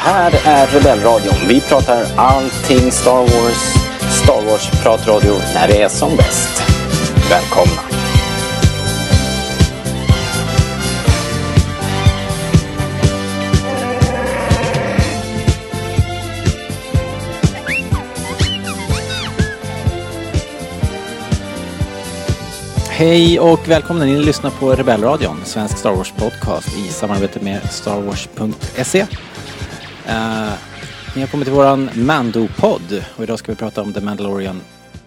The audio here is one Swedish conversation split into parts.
här är Rebellradion. Vi pratar allting Star Wars. Star Wars-pratradio när det är som bäst. Välkomna! Hej och välkomna! Ni lyssnar på Rebellradion, svensk Star Wars-podcast i samarbete med starwars.se. Uh, ni har kommit till våran Mando-podd och idag ska vi prata om The Mandalorian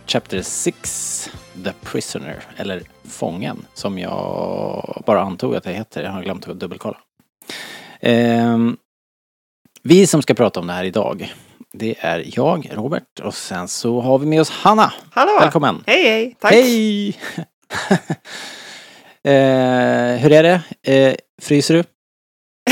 Chapter 6, The Prisoner, eller Fången, som jag bara antog att det heter. Jag har glömt att dubbelkolla. Uh, vi som ska prata om det här idag, det är jag, Robert, och sen så har vi med oss Hanna. Hallå! Välkommen! Hej hej! Tack! Hej! eh, hur är det? Eh, fryser du?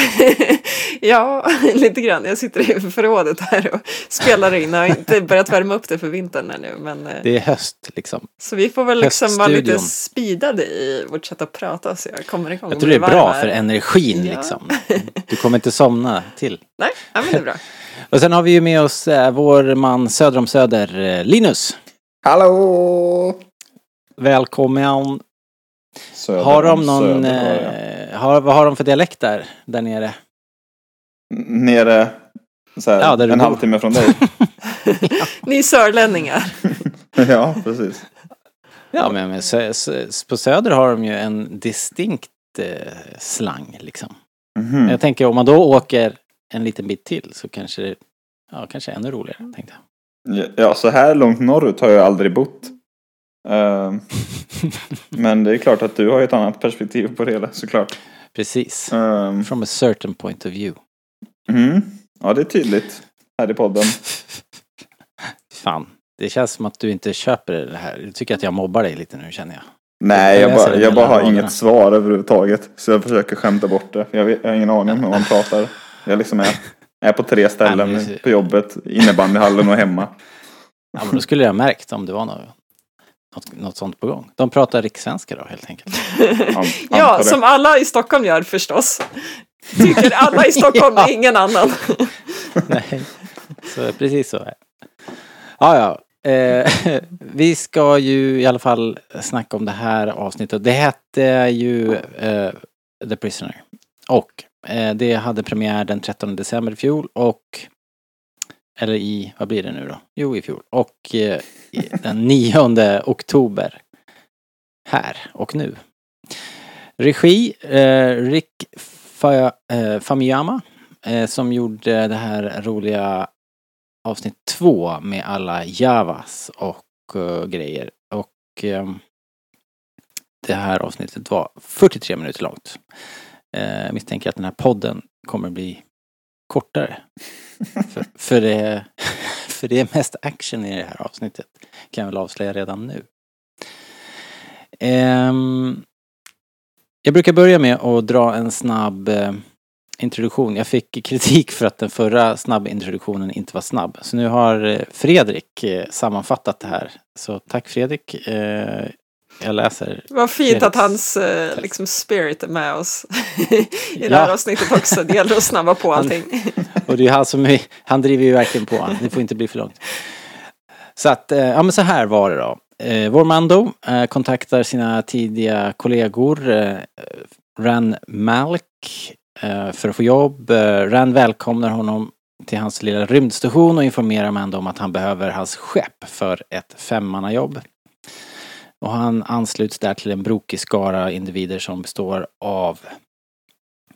ja, lite grann. Jag sitter i förrådet här och spelar in. Jag har inte börjat värma upp det för vintern ännu. Men, eh, Det är höst liksom. så vi får väl liksom vara lite speedade i vårt sätt att prata så jag kommer igång. Jag tror det är bra för energin Ja. liksom. Du kommer inte somna till. Nej, ja, men det är bra. Och sen har vi ju med oss eh, vår man söder om Söder, eh, Linus. Hallå! Välkommen. Söder Har de om någon, eh, har, vad har de för dialekt där, där nere? Nere så här, Ja, en bor. halvtimme från dig. Ni sörlänningar. ja, precis. Ja, men, men sö, sö, på Söder har de ju en distinkt eh, slang liksom. Mhm. Jag tänker om man då åker en liten bit till så kanske det, ja kanske ännu roligare tänkte jag. Ja, så här långt norrut har jag aldrig bott. Ehm, men det är klart att du har ett annat perspektiv på det hela såklart. Precis. Um, From a certain point of view. mm, ja, det är tydligt här i podden. Fan, det känns som att du inte köper det här. Du tycker att jag mobbar dig lite nu känner jag. Nej, Jag jag, bara, jag bara har raderna. inget svar överhuvudtaget. Så jag försöker skämta bort det. Jag, vet, jag har ingen aning om hur man pratar. Jag liksom är, är på tre ställen på jobbet, innebandyhallen och hemma. Ja, men då skulle jag märkt om det var något, något, något sånt på gång. De pratar rikssvenska då helt enkelt. An- Ja, som alla i Stockholm gör förstås. Tycker alla i Stockholm, Ja. ingen annan. Nej, så precis så är. Ja, ja. Eh, vi ska ju i alla fall snacka om det här avsnittet. Det hette ju eh, The Prisoner. Och eh, det hade premiär den 13 december i fjol och eller i, vad blir det nu då? Jo, i fjol. Och eh, den 9 oktober. Här och nu. Regi, eh, Rick Fa- eh, Famiyama eh, som gjorde det här roliga avsnitt två med alla Javas och eh, grejer. Och eh, det här avsnittet var 43 minuter långt. Eh, jag misstänker att den här podden kommer bli kortare. för, för, det, för det är mest action i det här avsnittet. Kan jag väl avslöja redan nu. Um, jag brukar börja med att dra en snabb eh, introduktion. Jag fick kritik för att den förra snabbintroduktionen inte var snabb. Så nu har eh, Fredrik eh, sammanfattat det här. Så tack Fredrik. Eh, jag läser. Vad fint Fredriks att hans eh, liksom, spirit är med oss i det här avsnittet också. Det gäller att snabba på allting. Och det är han som, är- han driver ju verkligen på. Det får inte bli för långt. Så att, eh, ja men så här var det då. Eh, vår Mando kontaktar sina tidiga kollegor Ran Malik eh, för att få jobb. Ran välkomnar honom till hans lilla rymdstation och informerar Mando om att han behöver hans skepp för ett femmannajobb. Och han ansluts där till en brokig skara individer som består av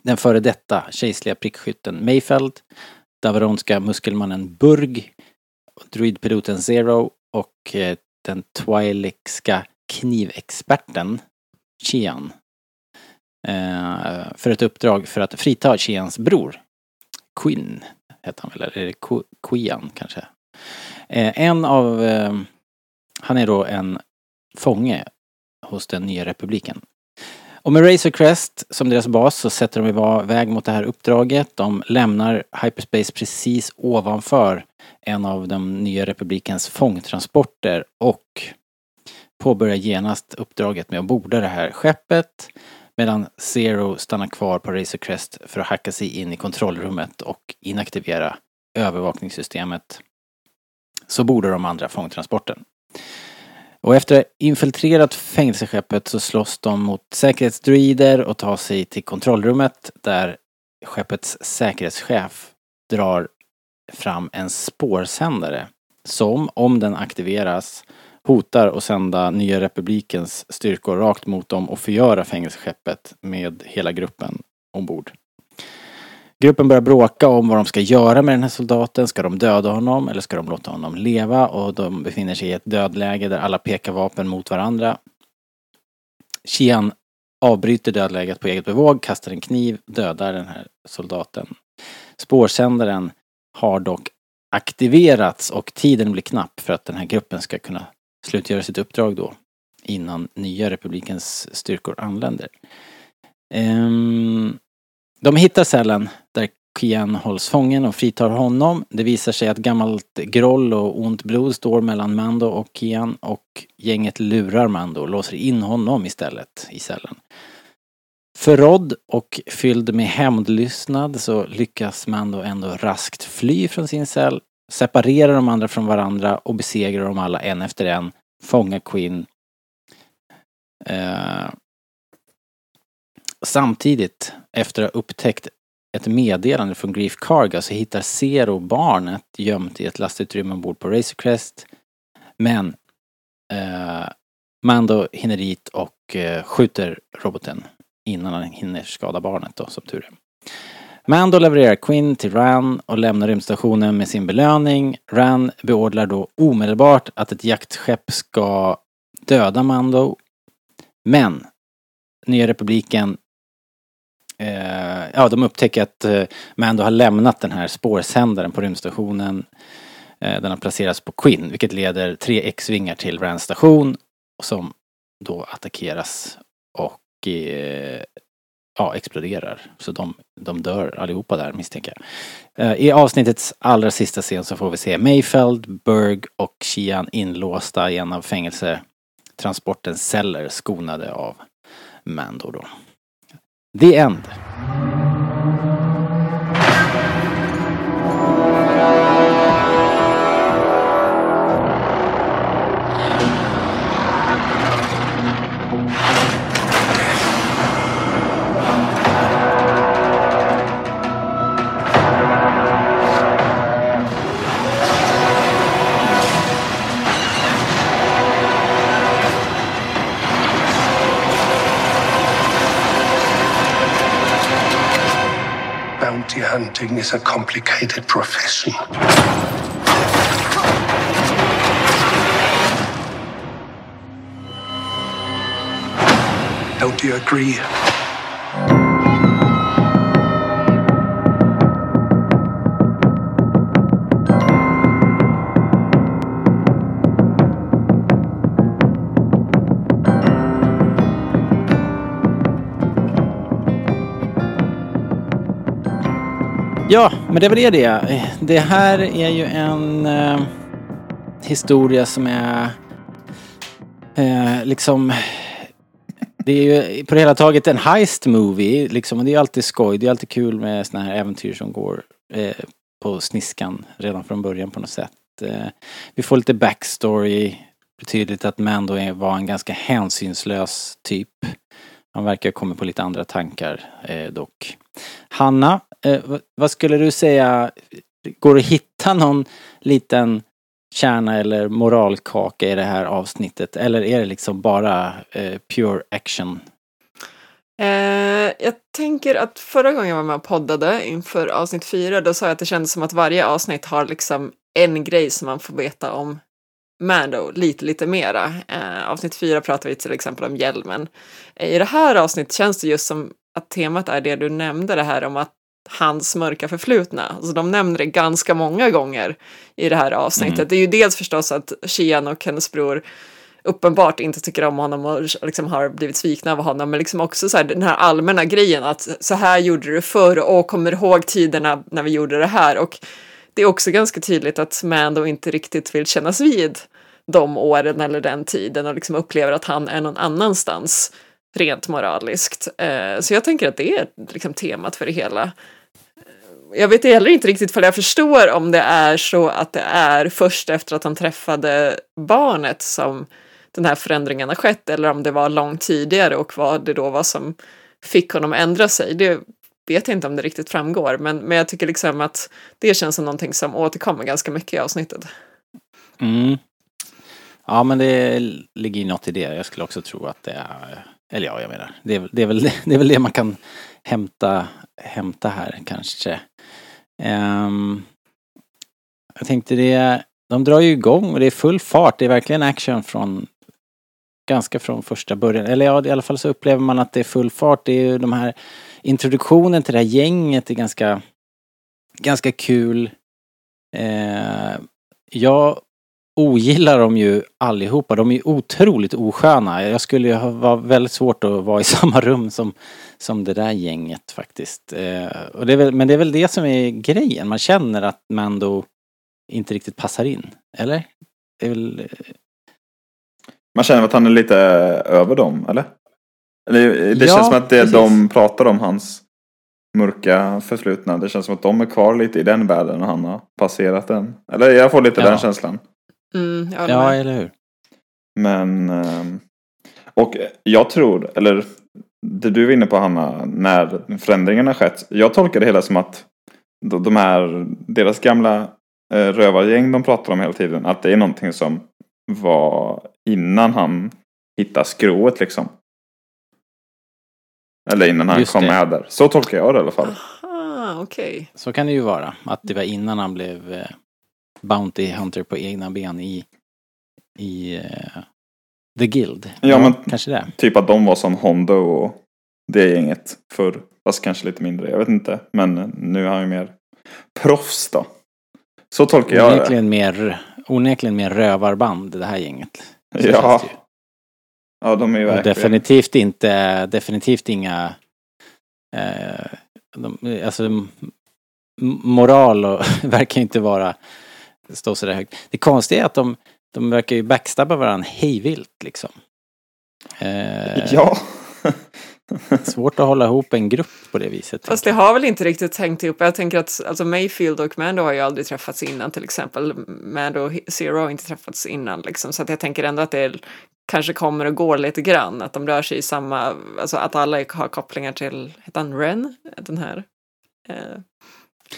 den före detta kejserliga prickskytten Mayfeld, Davaronska muskelmannen Burg, druidpiloten Zero och eh, den Twi'lekska knivexperten Chian. Eh, för ett uppdrag för att frita Chians bror. Quinn heter han väl, eller är det Quian kanske? Eh, en av, han är då en fånge hos den nya republiken. Och med Razor Crest som deras bas så sätter de iväg mot det här uppdraget. De lämnar hyperspace precis ovanför en av de nya republikens fångtransporter och påbörjar genast uppdraget med att borda det här skeppet Medan Zero stannar kvar på Razor Crest för att hacka sig in i kontrollrummet och inaktivera övervakningssystemet. Så borde de andra fångtransporten. Och efter att ha infiltrerat fängelseskeppet så slåss de mot säkerhetsdruider och tar sig till kontrollrummet där skeppets säkerhetschef drar fram en spårsändare som, om den aktiveras, hotar att sända Nya Republikens styrkor rakt mot dem och förgöra fängelseskeppet med hela gruppen ombord. Gruppen börjar bråka om vad de ska göra med den här soldaten. Ska de döda honom eller ska de låta honom leva? Och de befinner sig i ett dödläge där alla pekar vapen mot varandra. Qian avbryter dödläget på eget bevåg, kastar en kniv, dödar den här soldaten. Spårsändaren har dock aktiverats och tiden blir knapp för att den här gruppen ska kunna slutgöra sitt uppdrag då innan nya republikens styrkor anländer. Um, de hittar cellen där Kian hålls fången och fritar honom. Det visar sig att gammalt groll och ont blod står mellan Mando och Kian och gänget lurar Mando och låser in honom istället i cellen. Förrådd och fylld med hämndlystnad så lyckas Mando ändå raskt fly från sin cell, separera de andra från varandra och besegra dem alla en efter en, fånga Quinn. Eh, samtidigt, efter att ha upptäckt ett meddelande från Grief Carga så hittar Zero barnet gömt i ett lastutrymme ombord på Racercrest. Men eh, Mando hinner dit och eh, skjuter roboten innan han hinner skada barnet då, som tur är. Mando levererar Quinn till Ran och lämnar rymdstationen med sin belöning. Ran beordrar då omedelbart att ett jaktskepp ska döda Mando. Men Nya Republiken eh, ja, de upptäcker att eh, Mando har lämnat den här spårsändaren på rymdstationen. Eh, den har placerats på Quinn, vilket leder tre X-vingar till Rans station som då attackeras och eh, ja, exploderar. Så de, de dör allihopa där misstänker jag. Eh, I avsnittets allra sista scen så får vi se Mayfeld, Berg och Shian inlåsta i en av fängelsetransportens celler skonade av Mando då. The End. Is a complicated profession. Don't you agree? Men det var det det. Det här är ju en eh, historia som är eh, liksom det är ju på det hela taget en heist movie liksom och det är alltid skoj. Det är alltid kul med såna här äventyr som går eh, på sniskan redan från början på något sätt. Eh, vi får lite backstory. Betydligt att Mando är- var en ganska hänsynslös typ. Han verkar ha kommit på lite andra tankar eh, dock. Hanna, eh, vad- vad skulle du säga, går det att hitta någon liten kärna eller moralkaka i det här avsnittet? Eller är det liksom bara eh, pure action? Eh, jag tänker att förra gången jag var med och poddade inför avsnitt fyra, då sa jag att det kändes som att varje avsnitt har liksom en grej som man får veta om Mando lite, lite mera. Eh, avsnitt fyra pratar vi till exempel om hjälmen. Eh, I det här avsnittet känns det just som att temat är det du nämnde, det här om att hans mörka förflutna. Alltså de nämner det ganska många gånger i det här avsnittet. Mm. Det är ju dels förstås att Shian och hennes bror uppenbart inte tycker om honom och liksom har blivit svikna av honom, men liksom också så här, den här allmänna grejen att så här gjorde du förr och kommer ihåg tiderna när vi gjorde det här. Och det är också ganska tydligt att Mando inte riktigt vill kännas vid de åren eller den tiden och liksom upplever att han är någon annanstans rent moraliskt. Eh, så jag tänker att det är liksom temat för det hela. Eh, jag vet heller inte riktigt för jag förstår om det är så att det är först efter att han träffade barnet som den här förändringen har skett eller om det var långt tidigare och vad det då var som fick honom att ändra sig. Det vet jag inte om det riktigt framgår, men, men jag tycker liksom att det känns som någonting som återkommer ganska mycket i avsnittet. Mm. Ja, men det ligger ju något i det. Jag skulle också tro att det är, eller ja, jag menar, det är, det är, väl, det är väl det man kan hämta, hämta här kanske. Um, jag tänkte det, de drar ju igång och det är full fart. Det är verkligen action från ganska från första början. Eller ja, i alla fall så upplever man att det är full fart. Det är ju de här introduktionen till det här gänget är ganska, ganska kul. Eh, jag ogillar dem ju allihopa. De är ju otroligt osköna. Jag skulle ju ha var väldigt svårt att vara i samma rum som, som det där gänget faktiskt. Eh, och det är väl, men det är väl det som är grejen. Man känner att Mando inte riktigt passar in. Eller? Det är väl... Man känner att han är lite över dem, eller? Eller det Ja, känns som att det precis. de pratar om hans mörka förflutna. Det känns som att de är kvar lite i den världen och han har passerat den. Eller jag får lite Ja. den känslan. Mm, Ja, eller hur? Men... ehm, Och jag tror, eller det du var inne på Hanna, när förändringen har skett. Jag tolkar det hela som att de här, deras gamla eh, rövargäng de pratar om hela tiden, att det är någonting som var innan han hittade skrået liksom. Eller innan han Just kom det. med där. Så tolkar jag det i alla fall. Aha, okej. Så kan det ju vara. Att det var innan han blev eh, Bounty Hunter på egna ben i, i eh, The Guild. Ja, men- Kanske det. Typ att de var som Hondo och det gänget förr. Fast kanske lite mindre, jag vet inte. Men nu är han ju mer proffs då. Så tolkar jag det. Onekligen mer, onekligen mer rövarband det här gänget. Så Ja, det. Ja, de är ju Och verkligen... definitivt inte, definitivt inga, eh, de, alltså moral och, verkar inte vara, stå så där högt. Det konstiga är att de, de verkar ju backstabba varandra hejvilt liksom. Eh, Ja. Svårt att hålla ihop en grupp på det viset. Fast det har väl inte riktigt hängt ihop. Jag tänker att alltså Mayfield och Mando har ju aldrig träffats innan till exempel. Mando och Zero har inte träffats innan liksom. Så att jag tänker ändå att det kanske kommer och går lite grann. Att de rör sig i samma, alltså att alla har kopplingar till, heter han Ren? Den här. Eh,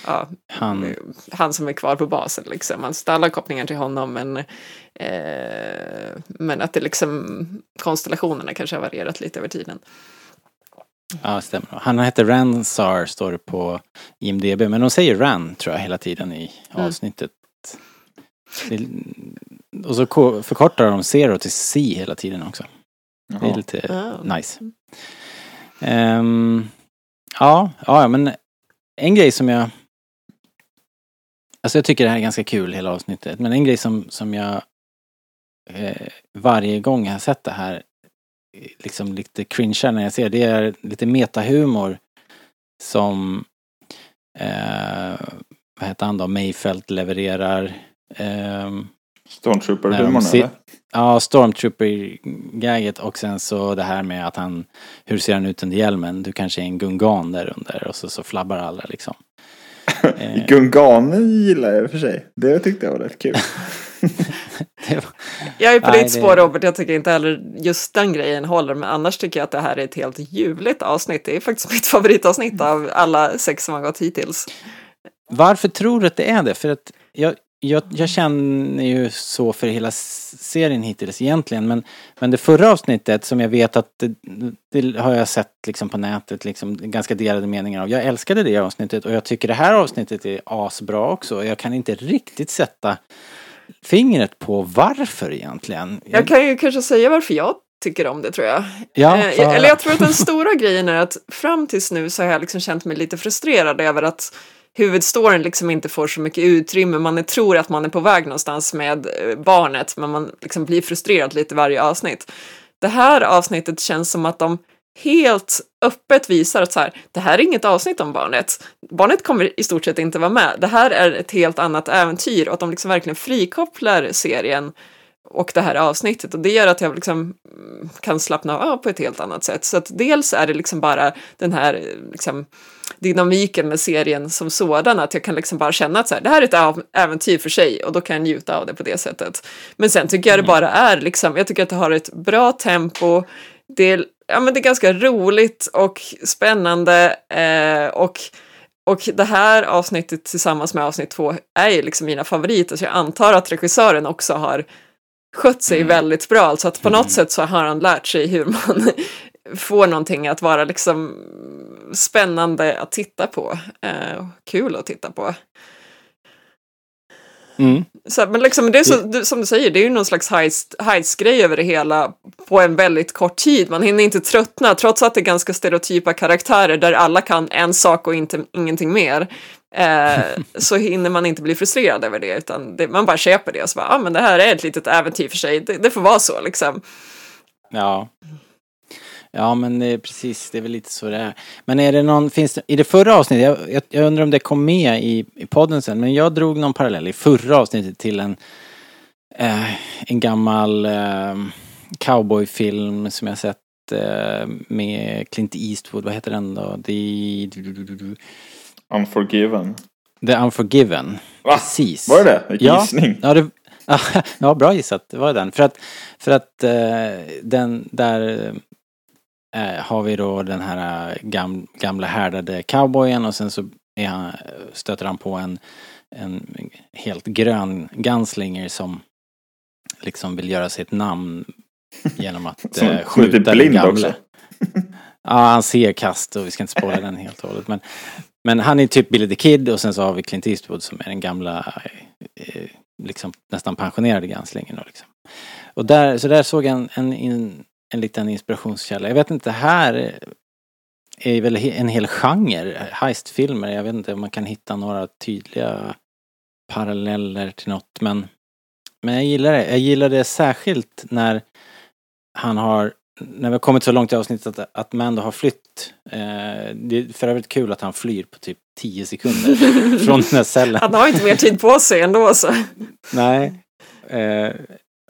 ja, Han, han som är kvar på basen liksom. Alltså alla kopplingar till honom men, eh, men att det liksom konstellationerna kanske har varierat lite över tiden. ja, stämmer. Han heter Ransar, står det på IMDB. Men de säger Ran, tror jag, hela tiden i Mm. avsnittet. Det, och så ko- förkortar de Zero till C hela tiden också. Det är Jaha. lite Ja. nice. Ehm, ja, ja, men en grej som jag... Alltså jag tycker det här är ganska kul hela avsnittet. Men en grej som, som jag eh, varje gång jag har sett det här eh, liksom lite cringear när jag ser det är lite metahumor som eh, vad heter han då, Mayfelt levererar. Ehm, Stormtrooper-humorn sit- eller? Ja, Stormtrooper-gaget och sen så det här med att han, hur ser han ut under hjälmen? Du kanske är en gungan där under och så, så flabbar alla liksom. Eh, Gunganen gillar jag i och för sig. Det tyckte jag var rätt kul. det var, Jag är på Nej, ditt det- spår Robert, jag tycker inte heller just den grejen håller, men annars tycker jag att det här är ett helt ljuvligt avsnitt. Det är faktiskt mitt favoritavsnitt av alla sex som har gått hittills. varför tror du att det är det? För att jag, jag, jag känner ju så för hela serien hittills egentligen men, men det förra avsnittet som jag vet att det, det har jag sett liksom på nätet liksom ganska delade meningar av. Jag älskade det avsnittet och jag tycker det här avsnittet är asbra också. Jag kan inte riktigt sätta fingret på varför egentligen. Jag kan ju kanske säga varför jag tycker om det tror jag. Ja, Eh, eller jag tror att den stora grejen är att fram tills nu så har jag liksom känt mig lite frustrerad över att huvudstoryn liksom inte får så mycket utrymme. Man är, tror att man är på väg någonstans med eh, barnet, men man liksom blir frustrerad lite varje avsnitt. Det här avsnittet känns som att de helt öppet visar att så här, det här är inget avsnitt om barnet. Barnet kommer i stort sett inte vara med. Det här är ett helt annat äventyr och att de liksom verkligen frikopplar serien och det här avsnittet och det gör att jag liksom mm, kan slappna av på ett helt annat sätt. Så att dels är det liksom bara den här eh, liksom, dynamiken med serien som sådan, att jag kan liksom bara känna att så här, det här är ett äventyr för sig och då kan jag njuta av det på det sättet. Men sen tycker jag det bara är liksom, jag tycker att det har ett bra tempo, det är, ja, men det är ganska roligt och spännande eh, och och det här avsnittet tillsammans med avsnitt två är ju liksom mina favoriter, så jag antar att regissören också har skött sig väldigt bra. Alltså att på något sätt så har han lärt sig hur man får någonting att vara liksom spännande att titta på. Eh, kul att titta på. Mm. Så, men liksom, det är så, som du säger, det är ju någon slags heist- heist-grej över det hela på en väldigt kort tid. Man hinner inte tröttna, trots att det är ganska stereotypa karaktärer där alla kan en sak och inte, ingenting mer. Eh, så hinner man inte bli frustrerad över det, utan det, man bara köper det och så bara, ah, men det här är ett litet äventyr för sig, det, det får vara så liksom. Ja. Ja men det är precis, det är väl lite så det är. Men är det någon, finns det, i det förra avsnittet, jag, jag, jag undrar om det kom med i, i podden sen, men jag drog någon parallell i förra avsnittet till en, eh, en gammal eh, cowboyfilm som jag sett eh, med Clint Eastwood, vad heter den då? The, Unforgiven. The Unforgiven. Va? Precis. Var det det? Ja. gissning. Ja, det, ja, bra gissat. Det var den. För att, för att eh, den där eh, har vi då den här eh, gam, gamla härdade cowboyen och sen så är han, stöter han på en, en helt grön gunslinger som liksom vill göra sig ett namn genom att eh, är skjuta typ den gamle. också. Ja, han ser kast och vi ska inte spoila den helt och hållet. Men, men han är typ Billy the Kid och sen så har vi Clint Eastwood som är den gamla, eh, liksom nästan pensionerade Gunslingen då liksom. Och där, så där såg jag en, en, en, en liten inspirationskälla. Jag vet inte, här är väl en hel genre, heistfilmer. Jag vet inte om man kan hitta några tydliga paralleller till något men men jag gillar det. Jag gillar det särskilt när han har när vi har kommit så långt i avsnittet att, att Mando har flytt. Eh, det är för övrigt kul att han flyr på typ 10 sekunder från den här cellen. Han har inte mer tid på sig ändå så. Nej. Eh,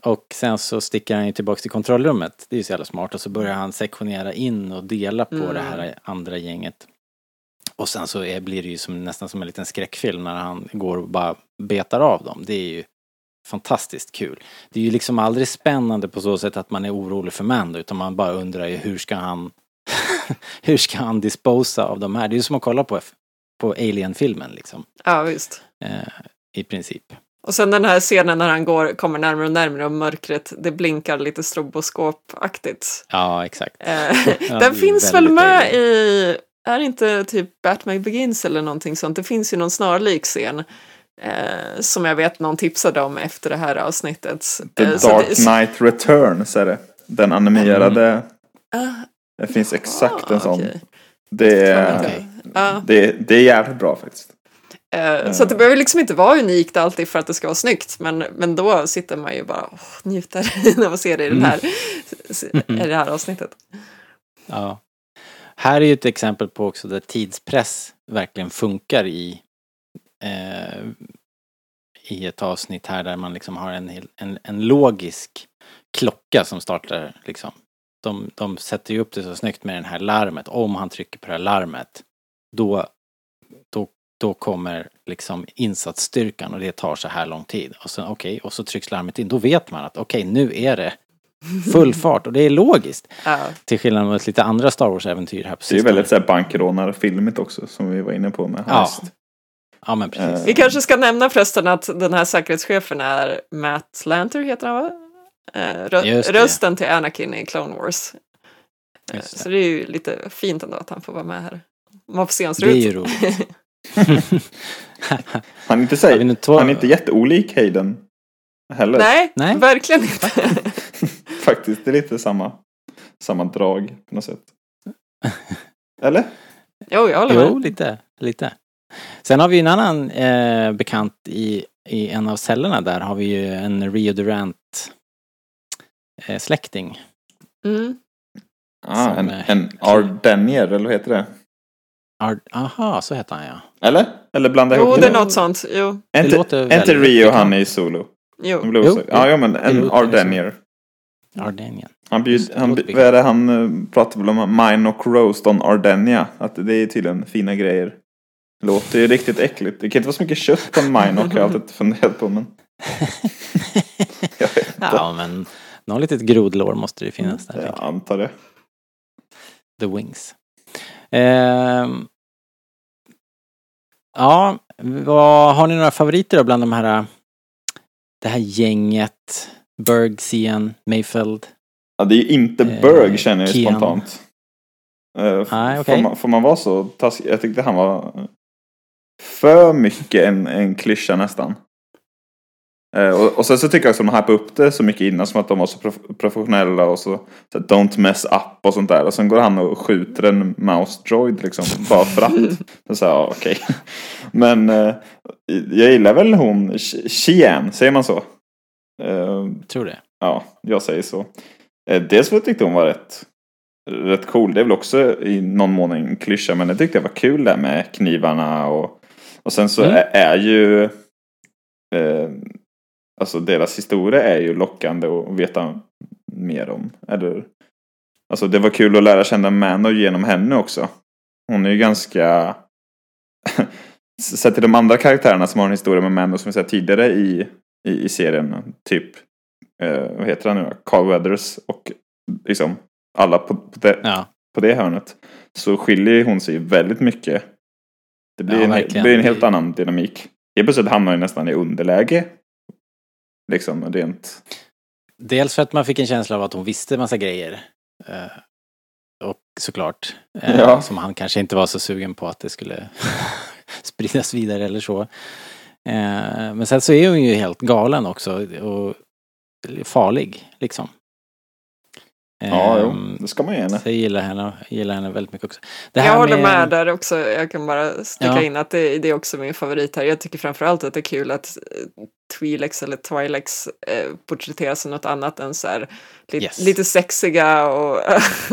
och sen så sticker han ju tillbaks till kontrollrummet. Det är ju så jävla smart. Och så börjar han sektionera in och dela på Mm. det här andra gänget. Och sen så är, blir det ju som, nästan som en liten skräckfilm när han går och bara betar av dem. Det är ju fantastiskt kul. Det är ju liksom aldrig spännande på så sätt att man är orolig för Mando utan man bara undrar ju hur ska han hur ska han disposa av de här? Det är ju som att kolla på, på Alien-filmen liksom. Ja, visst. Eh, I princip. Och sen den här scenen när han går, kommer närmare och närmare och mörkret, det blinkar lite stroboskopaktigt. Ja, exakt. Eh, den finns väl med Alien. i, är det inte typ Batman Begins eller någonting sånt? Det finns ju någon snarlik scen. Eh, som jag vet någon tipsade om efter det här avsnittet. The Eh, Dark det- Knight Returns är det. Den animerade. Ah, Det finns exakt en ah, sån. okej. Det, är. Ja. det, det är jävligt bra faktiskt. Eh, Så att det behöver liksom inte vara unikt alltid för att det ska vara snyggt, men, men då sitter man ju bara och njuter när man ser det i, den här, i det här avsnittet. Ja. Här är ju ett exempel på också där tidspress verkligen funkar i eh, i ett avsnitt här där man liksom har en, en, en logisk klocka som startar liksom. De, de sätter ju upp det så snyggt med det här larmet. Om han trycker på det här larmet då, då, kommer liksom insatsstyrkan och det tar så här lång tid. Och så okej, och så trycks larmet in. Då vet man att okej, nu är det full fart och det är logiskt. Ja. Till skillnad mot lite andra Star Wars-äventyr här på Det är sistone. väldigt såhär bankrånarfilmigt också som vi var inne på med Ja. Heist. Ja, men precis. Vi kanske ska nämna förresten att den här säkerhetschefen är Matt Lanter, heter han va? Eh, rö- rösten till Anakin i Clone Wars. Eh, det. Så det är ju lite fint ändå att han får vara med här. Man får se hans Det är ju roligt. Han är inte, säg, han är inte jätteolik Hayden. Heller. Nej, Nej. verkligen inte. Faktiskt, det är lite samma, samma drag på något sätt. Eller? jo, jag håller med. Jo, lite, lite. Sen har vi en annan eh, bekant i, i en av cellerna där har vi ju en Rio Durant eh, släkting. Mm. Ah, en, eh, en Ardenier, eller vad heter det? Ar- Aha, så heter han ja. Eller? Eller blanda Jo, ihop det är något sånt. Jo. Är det inte, låter är inte väldigt Rio han i Solo? Jo. Blev Jo. Ja, ja, men en Ardenier. Ardenien. Han, bjud, han, vad är det han eh, pratar väl om? Mine och roast on Ardenia. Att det är tydligen fina grejer. Det låter ju riktigt äckligt. Det kan inte vara så mycket kött på en Minock har jag alltid funderat på. Men. Ja, men någon litet grodlår måste det finnas där. Tänker jag. antar det. The Wings. Ehm, ja, vad, har ni några favoriter då bland de här det här gänget? Berg, Sian, Mayfeld? Ja, det är ju inte Eh, Berg känner jag Keanu. spontant. Eh, f- Nej, får, man, får man vara så taskig? Jag tyckte han var för mycket en, en klyscha nästan. Eh, och, och sen så tycker jag också de hypade upp det så mycket innan som att de var så prof professionella och så, så don't mess up och sånt där. Och sen går han och skjuter en mouse droid liksom bara för att. Så sa jag, okej. Men eh, jag gillar väl hon, Ch- Cheyenne, säger man så? Eh, Tror det. Ja, jag säger så. Eh, Dels för att jag tyckte hon var rätt, rätt cool. Det är väl också i någon mån en klyscha, men det tyckte jag var kul där med knivarna och, och sen så Mm. är, är ju eh, alltså deras historia är ju lockande att veta mer om. Eller, alltså det var kul att lära känna Mano genom henne också. Hon är ju ganska Sett till de andra karaktärerna som har en historia med Mando som vi sett tidigare i, i, i serien. Typ, eh, vad heter han nu? Carl Weathers och liksom alla på, på, det, Ja, på det hörnet. Så skiljer hon sig väldigt mycket. Det blir, Ja, en, det blir en helt annan dynamik. Helt plötsligt hamnar hon nästan i underläge. Liksom rent. dels för att man fick en känsla av att hon visste massa grejer. Eh, och såklart, eh, Ja. som han kanske inte var så sugen på att det skulle spridas vidare eller så. Eh, men sen så är hon ju helt galen också och farlig liksom. Ja, jo, Ehm, det ska man ge henne. Så jag gillar henne, gillar henne väldigt mycket också. Det Jag håller med där också. Jag kan bara sticka Ja. in att det, det är också min favorit här. Jag tycker framförallt att det är kul att eh, Twi'leks eller Twi'leks eh, porträtteras som något annat än så här, lite, Yes. lite sexiga och,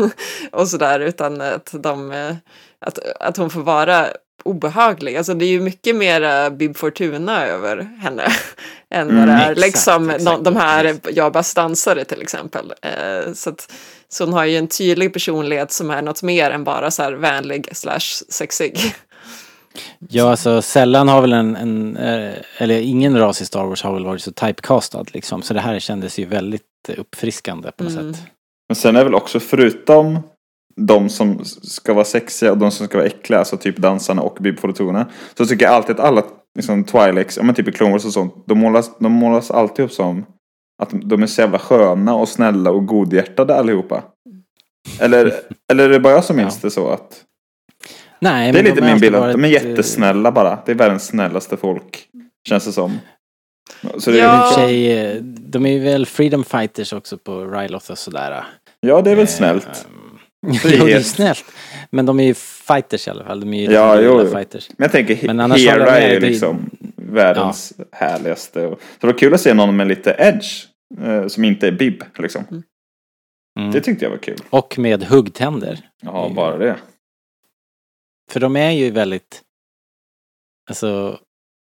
och sådär utan att de eh, att, att hon får vara obehaglig. Alltså det är ju mycket mer Bib Fortuna över henne än vad Mm, det är exakt, liksom exakt. de, här. Jabas dansare till exempel. Eh, så, att, så hon har ju en tydlig personlighet som är något mer än bara så här vänlig slash sexig. Ja, alltså sällan har väl en, en eh, eller ingen ras i Star Wars har väl varit så typecastad liksom. Så det här kändes ju väldigt uppfriskande på något Mm. sätt. Men sen är väl också förutom de som ska vara sexiga och de som ska vara äckliga, alltså typ dansarna och bibfortuna. Så tycker jag alltid att alla liksom Twilex, ja men typ i Clone Wars och sånt, de målas, de målas alltid upp som att de är så jävla sköna och snälla och godhjärtade allihopa. Eller, eller är det bara jag som minns Ja. det så att Nej, det är lite de min bild de är eh, jättesnälla bara. Det är världens snällaste folk. Känns det som. Så det, Ja. för sig, eh, de är ju väl freedom fighters också på Ryloth och sådär. ja, det är väl Eh, snällt. jo, det är Frihet. snällt. Men de är ju fighters i alla fall. De är ju Ja, jo, jo. fighters. Men jag tänker, Men Hera är ju liksom världens härligaste. Och, så det var kul att se någon med lite edge. Eh, som inte är Bib, liksom. Mm. Det tyckte jag var kul. Och med huggtänder. Ja, bara det. För de är ju väldigt, alltså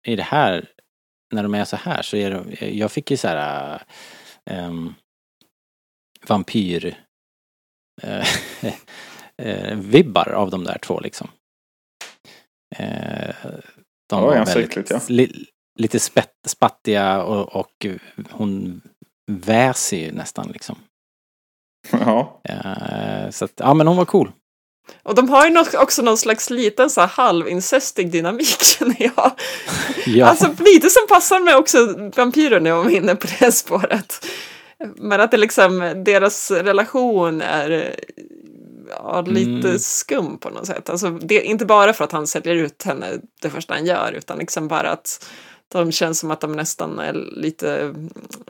i det här, när de är så här så är de, jag fick ju så här ähm, vampyr eh, eh, vibbar av de där två liksom. Eh, de Ja, var ganska väldigt, ja. li, lite spett, spattiga och, och hon väser ju nästan liksom. Ja. Så att, ja men hon var cool. Och de har ju något, också någon slags liten så här halvincestig dynamik känner jag. Ja. Alltså lite som passar med också vampyrer när jag var inne på det spåret. Men att det liksom, deras relation är ja, lite Mm. skum på något sätt. Alltså, det, inte bara för att han säljer ut henne det första han gör, utan liksom bara att de känns som att de nästan är lite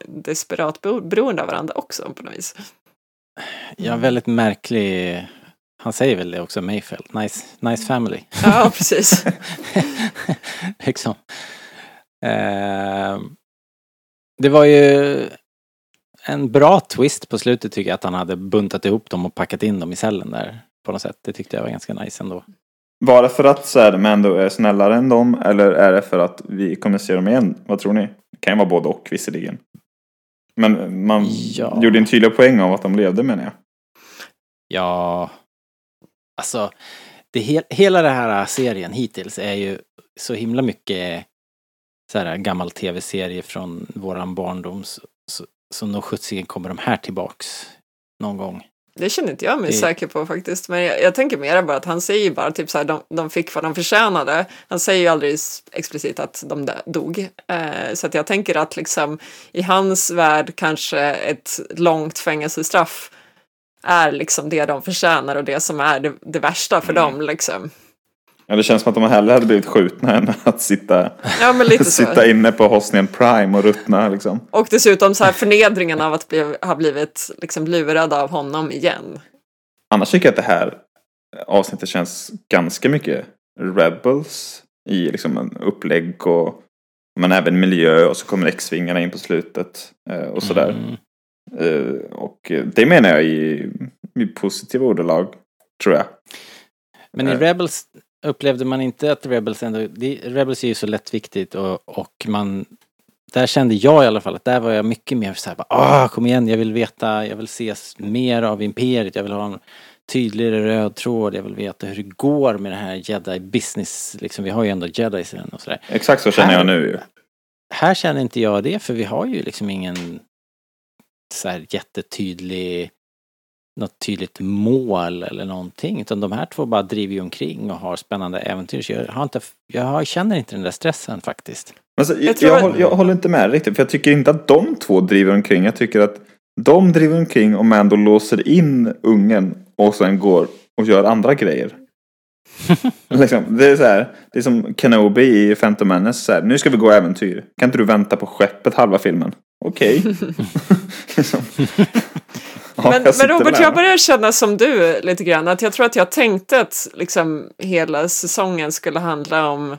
desperat bero- beroende av varandra också på något vis. Ja, väldigt märklig. Han säger väl det också, Mayfield. Nice, nice family. Ja, precis. liksom. Eh, det var ju en bra twist på slutet tycker jag att han hade buntat ihop dem och packat in dem i cellen där på något sätt. Det tyckte jag var ganska nice ändå. Var det för att så här, Mando är snällare än dem eller är det för att vi kommer se dem igen? Vad tror ni? Det kan ju vara både och visserligen. Men man Ja. gjorde en tydlig poäng av att de levde menar jag. Ja, alltså det he hela den här serien hittills är ju så himla mycket så här gammal tv-serie från våran barndom. Så, så, så nog sjuttsingen kommer de här tillbaks någon gång. Det känner inte jag mig Det- säker på faktiskt. Men jag, jag tänker mer bara att han säger bara typ så här, de, de fick vad de förtjänade. Han säger ju aldrig explicit att de dog. Eh, så att jag tänker att liksom i hans värld kanske ett långt fängelsestraff är liksom det de förtjänar och det som är det, det värsta för dem liksom. Ja, det känns som att de hellre hade blivit skjutna än att sitta, Ja men lite så. sitta inne på Hosnian Prime och ruttna liksom. Och dessutom så här förnedringen av att bli, ha blivit liksom lurad av honom igen. Annars tycker jag att det här avsnittet känns ganska mycket Rebels i liksom en upplägg och men även miljö och så kommer X-vingarna in på slutet eh, och sådär. Mm. Eh, Och det menar jag i, i positiva ordalag, tror jag. Men i Eh. Rebels upplevde man inte att Rebels ändå, det, Rebels är ju så lättviktigt och, och man där kände jag i alla fall att där var jag mycket mer så här, bara, ah kom igen, jag vill veta, jag vill se mer av imperiet, jag vill ha en tydligare röd tråd, jag vill veta hur det går med det här jedi business, liksom vi har ju ändå jedis i den och sådär. Exakt så känner Här- jag nu ju. Här känner inte jag det för vi har ju liksom ingen så här jättetydlig något tydligt mål eller någonting. Utan de här två bara driver ju omkring och har spännande äventyr. Så jag, har inte, jag känner inte den där stressen faktiskt. Men så, jag, Jag jag, håller, jag håller inte med riktigt. För jag tycker inte att de två driver omkring. Jag tycker att de driver omkring och Mando låser in ungen och sen går och gör andra grejer. liksom, det är så här, det är som Kenobi i Phantom Menace. Så här, nu ska vi gå äventyr. Kan inte du vänta på skeppet halva filmen? Okej. liksom. Ja, men, jag men Robert, jag börjar känna som du lite grann. Att jag tror att jag tänkte att liksom hela säsongen skulle handla om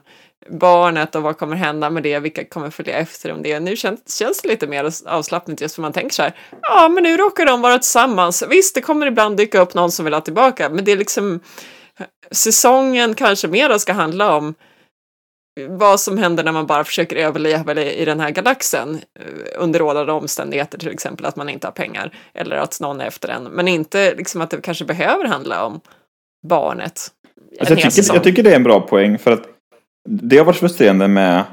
barnet och vad kommer hända med det, vilka kommer följa efter om det. Nu känns, känns det lite mer avslappnat just för man tänker så här, ja men nu råkar de vara tillsammans. Visst, det kommer ibland dyka upp någon som vill ha tillbaka, men det är liksom säsongen kanske mer ska handla om vad som händer när man bara försöker överleva i den här galaxen eh, under rådande omständigheter, till exempel att man inte har pengar eller att någon är efter en, men inte liksom att det kanske behöver handla om barnet. Alltså jag, tycker, jag tycker det är en bra poäng för att det har varit frustrerande med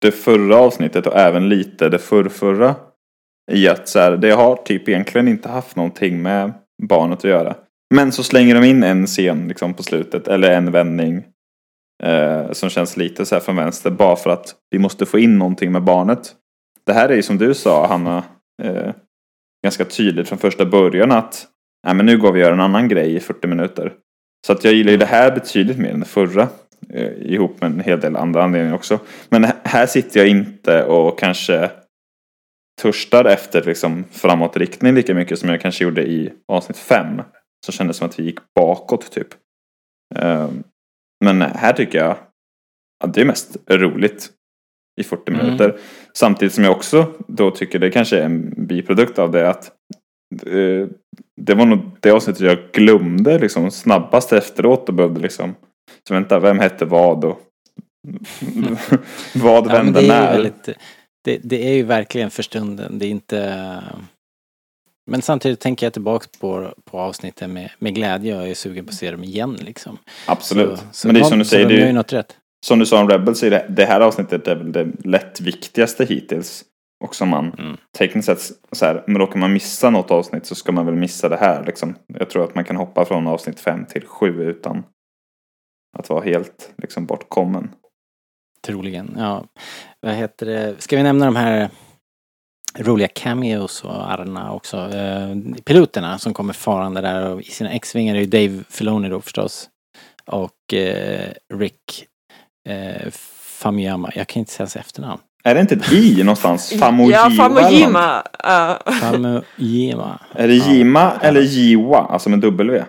det förra avsnittet och även lite det förrförra. I att så här, det har typ egentligen inte haft någonting med barnet att göra. Men så slänger de in en scen liksom på slutet eller en vändning. Eh, som känns lite så här från vänster bara för att vi måste få in någonting med barnet. Det här är ju som du sa Hanna. Eh, ganska tydligt från första början att Nej, men nu går vi och gör en annan grej i 40 minuter. Så att jag gillar ju det här betydligt mer än det förra. Eh, ihop med en hel del andra anledningar också. Men här sitter jag inte och kanske törstar efter liksom framåtriktning lika mycket som jag kanske gjorde i avsnitt 5. Så kändes det som att vi gick bakåt typ. Eh, men här tycker jag att det är mest roligt i 40 Mm. minuter. Samtidigt som jag också då tycker det kanske är en biprodukt av det att eh, det var nog det avsnittet jag glömde liksom snabbast efteråt och behövde liksom så vänta, vem hette vad och vad Ja, vände det, ju när? väldigt, det, det är ju verkligen för stunden. Det är inte... Men samtidigt tänker jag tillbaka på, på avsnittet med, med glädje och jag är sugen på att se dem igen liksom. Absolut. Så, så Men det är som du säger, de det är ju något rätt. som du sa om Rebels, är det, det här avsnittet är väl det lätt viktigaste hittills. Och som man Mm. tekniskt sett, så här, men råkar man missa något avsnitt så ska man väl missa det här liksom. Jag tror att man kan hoppa från avsnitt 5 till 7 utan att vara helt liksom bortkommen. Troligen, ja. Vad heter det? Ska vi nämna de här roliga cameos och Arna också? Eh, piloterna som kommer farande där och i sina X-vingar är ju Dave Filoni då förstås. Och eh, Rick eh, Famuyama. Jag kan inte säga hans efternamn. Är det inte ett i någonstans? Famojima? Ja? Famojima. Uh, Famuyama. Är det Jima eller Jiwa? Alltså med W?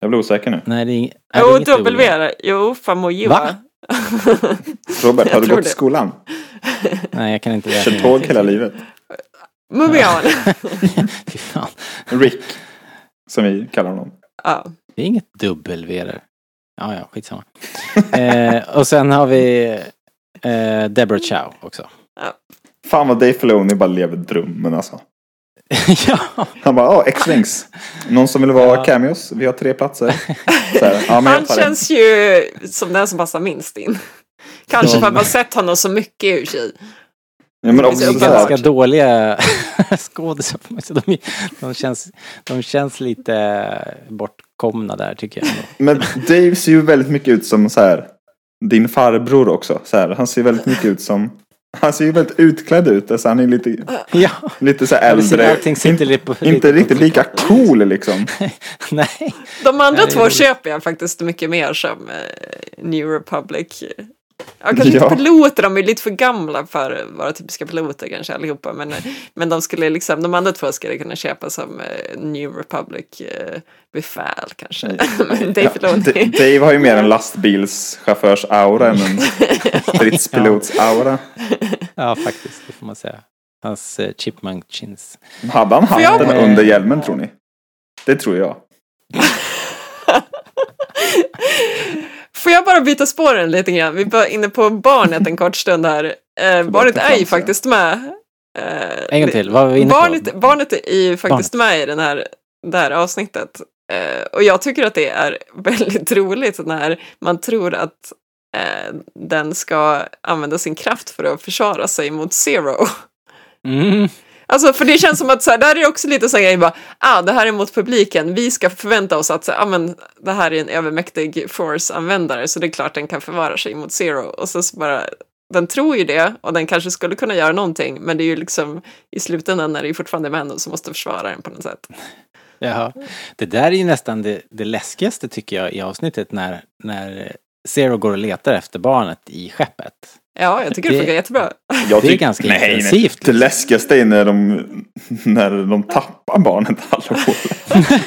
Jag blir osäker nu. Nej, det är, nej, det är jo, inget W. är det. Jo, Famojima. Va? Robert, har du gått i skolan? Nej, jag kan inte räkna. Kört tåg hela livet? Mumian. Fy fan. Rick, som vi kallar honom. ja. Det är inget W där. Ja, ja, skitsamma. eh, och sen har vi eh, Deborah Chow också. Fan vad Dave Filoni bara lever drömmen alltså. ja, Han bara, ja, X-Wings. Någon som vill vara Ja. cameos? Vi har tre platser. Så här, ja, men Han tar det. känns ju som den som passar minst in. Kanske för att man sett honom så mycket i och för sig. Ja, men Det också är så ganska här, dåliga skådisar. De, de, känns, de känns lite bortkomna där tycker jag. Men Dave ser ju väldigt mycket ut som så här, din farbror också. Så här, han ser väldigt mycket ut som, han ser ju väldigt utklädd ut. Alltså han är lite, Ja, lite så äldre. lite inte lite på riktigt lika cool liksom. nej. De andra Nej, två köper jag faktiskt mycket mer som eh, New Republic. Ja, kanske Ja. inte piloter, de är lite för gamla för att vara typiska piloter kanske allihopa. Men, men de skulle liksom, de andra två skulle jag kunna köpa som eh, New Republic eh, befäl kanske. men Dave Ja, Dave har ju mer en lastbilschaufförs-aura än en stridspilots-aura. Ja, faktiskt. Det får man säga. Hans eh, chipmunk chins. Hade han jag- handen under hjälmen tror ni? Det tror jag. Får jag bara byta spåren lite grann? Vi var inne på barnet en kort stund här. Eh, barnet är ju faktiskt med. Eh, En gång till, vad var vi inne på? barnet, barnet är ju faktiskt Barnet. med i den här, det här avsnittet. Eh, och jag tycker att det är väldigt roligt när man tror att eh, den ska använda sin kraft för att försvara sig mot Zero. Mm. Alltså för det känns som att så här, där är också lite så här bara, ah det här är mot publiken, vi ska förvänta oss att så, ah, men, det här är en övermäktig force-användare så det är klart den kan förvara sig mot Zero. Och så, så bara, den tror ju det och den kanske skulle kunna göra någonting men det är ju liksom i slutändan när det är fortfarande män som måste försvara den på något sätt. Jaha. Det där är ju nästan det, det läskigaste tycker jag i avsnittet när, när Zero går och letar efter barnet i skeppet. Ja, jag tycker det, Det- funkar jättebra. Jag Det är ganska nej, nej. intensivt, Det läskigaste är när de, när de tappar barnet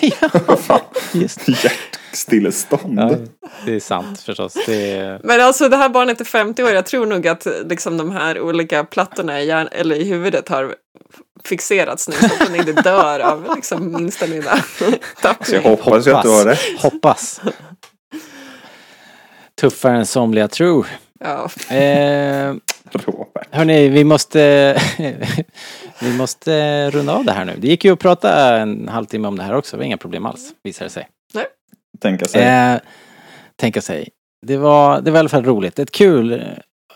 ja, Fan, just Hjärtstillestånd. ja, Det är sant förstås. Det är, Men alltså det här barnet är 50 år, jag tror nog att liksom de här olika plattorna i, hjärn- eller i huvudet har fixerats nu så att den inte dör av liksom minsta lilla Så jag tappning. hoppas ju att du har rätt. Hoppas. Tuffare än somliga tror. Ja. Eh, Robert. hörni, vi måste, vi måste runda av det här nu. Det gick ju att prata en halvtimme om det här också. Det var inga problem alls, visade det sig. Tänka sig. Eh, tänka sig. Det var, det var i alla fall roligt. Ett kul,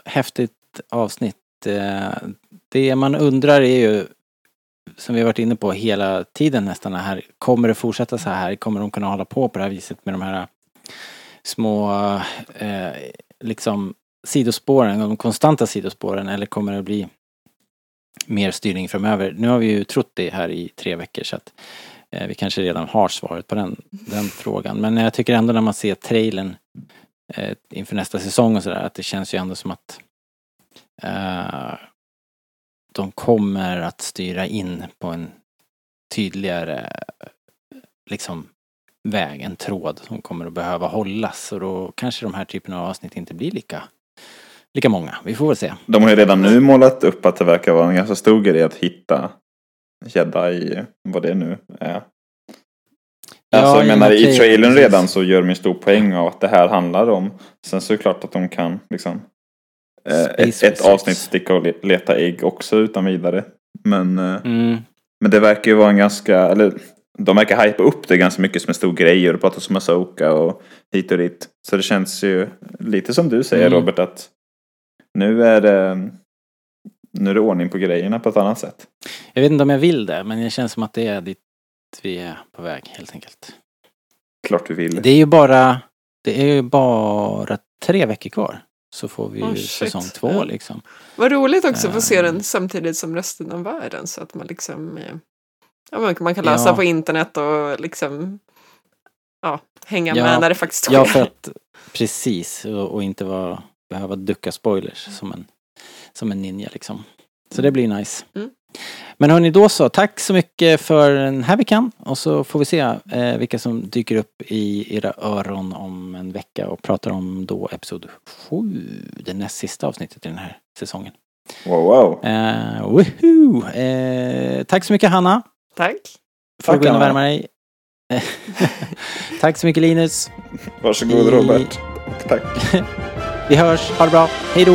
häftigt avsnitt. Eh, det man undrar är ju, som vi har varit inne på hela tiden nästan här, kommer det fortsätta så här? Kommer de kunna hålla på på det här viset med de här små, eh, liksom sidospåren, de konstanta sidospåren eller kommer det bli mer styrning framöver? Nu har vi ju trott det här i tre veckor så att eh, vi kanske redan har svaret på den, den frågan. Men jag tycker ändå när man ser trailern eh, inför nästa säsong och sådär att det känns ju ändå som att eh, de kommer att styra in på en tydligare liksom väg, en tråd som kommer att behöva hållas och då kanske de här typerna av avsnitt inte blir lika, lika många. Vi får väl se. De har ju redan nu målat upp att det verkar vara en ganska stor grej att hitta jedi, vad det nu är. Alltså jag i menar i trailern precis. redan så gör de en stor poäng av att det här handlar om. Sen så är det klart att de kan liksom eh, ett, ett avsnitt sticka och le- leta ägg också utan vidare. Men, eh, Mm. men det verkar ju vara en ganska, eller de verkar hypa upp det ganska mycket som en stor grej och det pratas om Asoka och hit och dit. Så det känns ju lite som du säger Mm. Robert att nu är det nu är det ordning på grejerna på ett annat sätt. Jag vet inte om jag vill det, men det känns som att det är dit vi är på väg helt enkelt. Klart du vill. Det är ju bara, det är ju bara tre veckor kvar. Så får vi ju Oh, shit. säsong två liksom. Vad roligt också att få se Ehm. den samtidigt som resten av världen så att man liksom eh, ja, man, man kan läsa Ja. på internet och liksom ja, hänga Ja. med när det faktiskt sker. Ja, för att precis och, och inte vara, behöva ducka spoilers som en, som en ninja liksom. Så det blir nice. Mm. Men hörni, då så. Tack så mycket för den här veckan. Och så får vi se eh, vilka som dyker upp i era öron om en vecka och pratar om då episod 7, det näst sista avsnittet i den här säsongen. Wow, wow. Eh, woohoo! Eh, tack så mycket Hanna. Tack. Får Tack, gå in och värma dig. Tack så mycket Linus. Varsågod Vi- Robert. Tack. Vi hörs. Ha det bra. Hej då.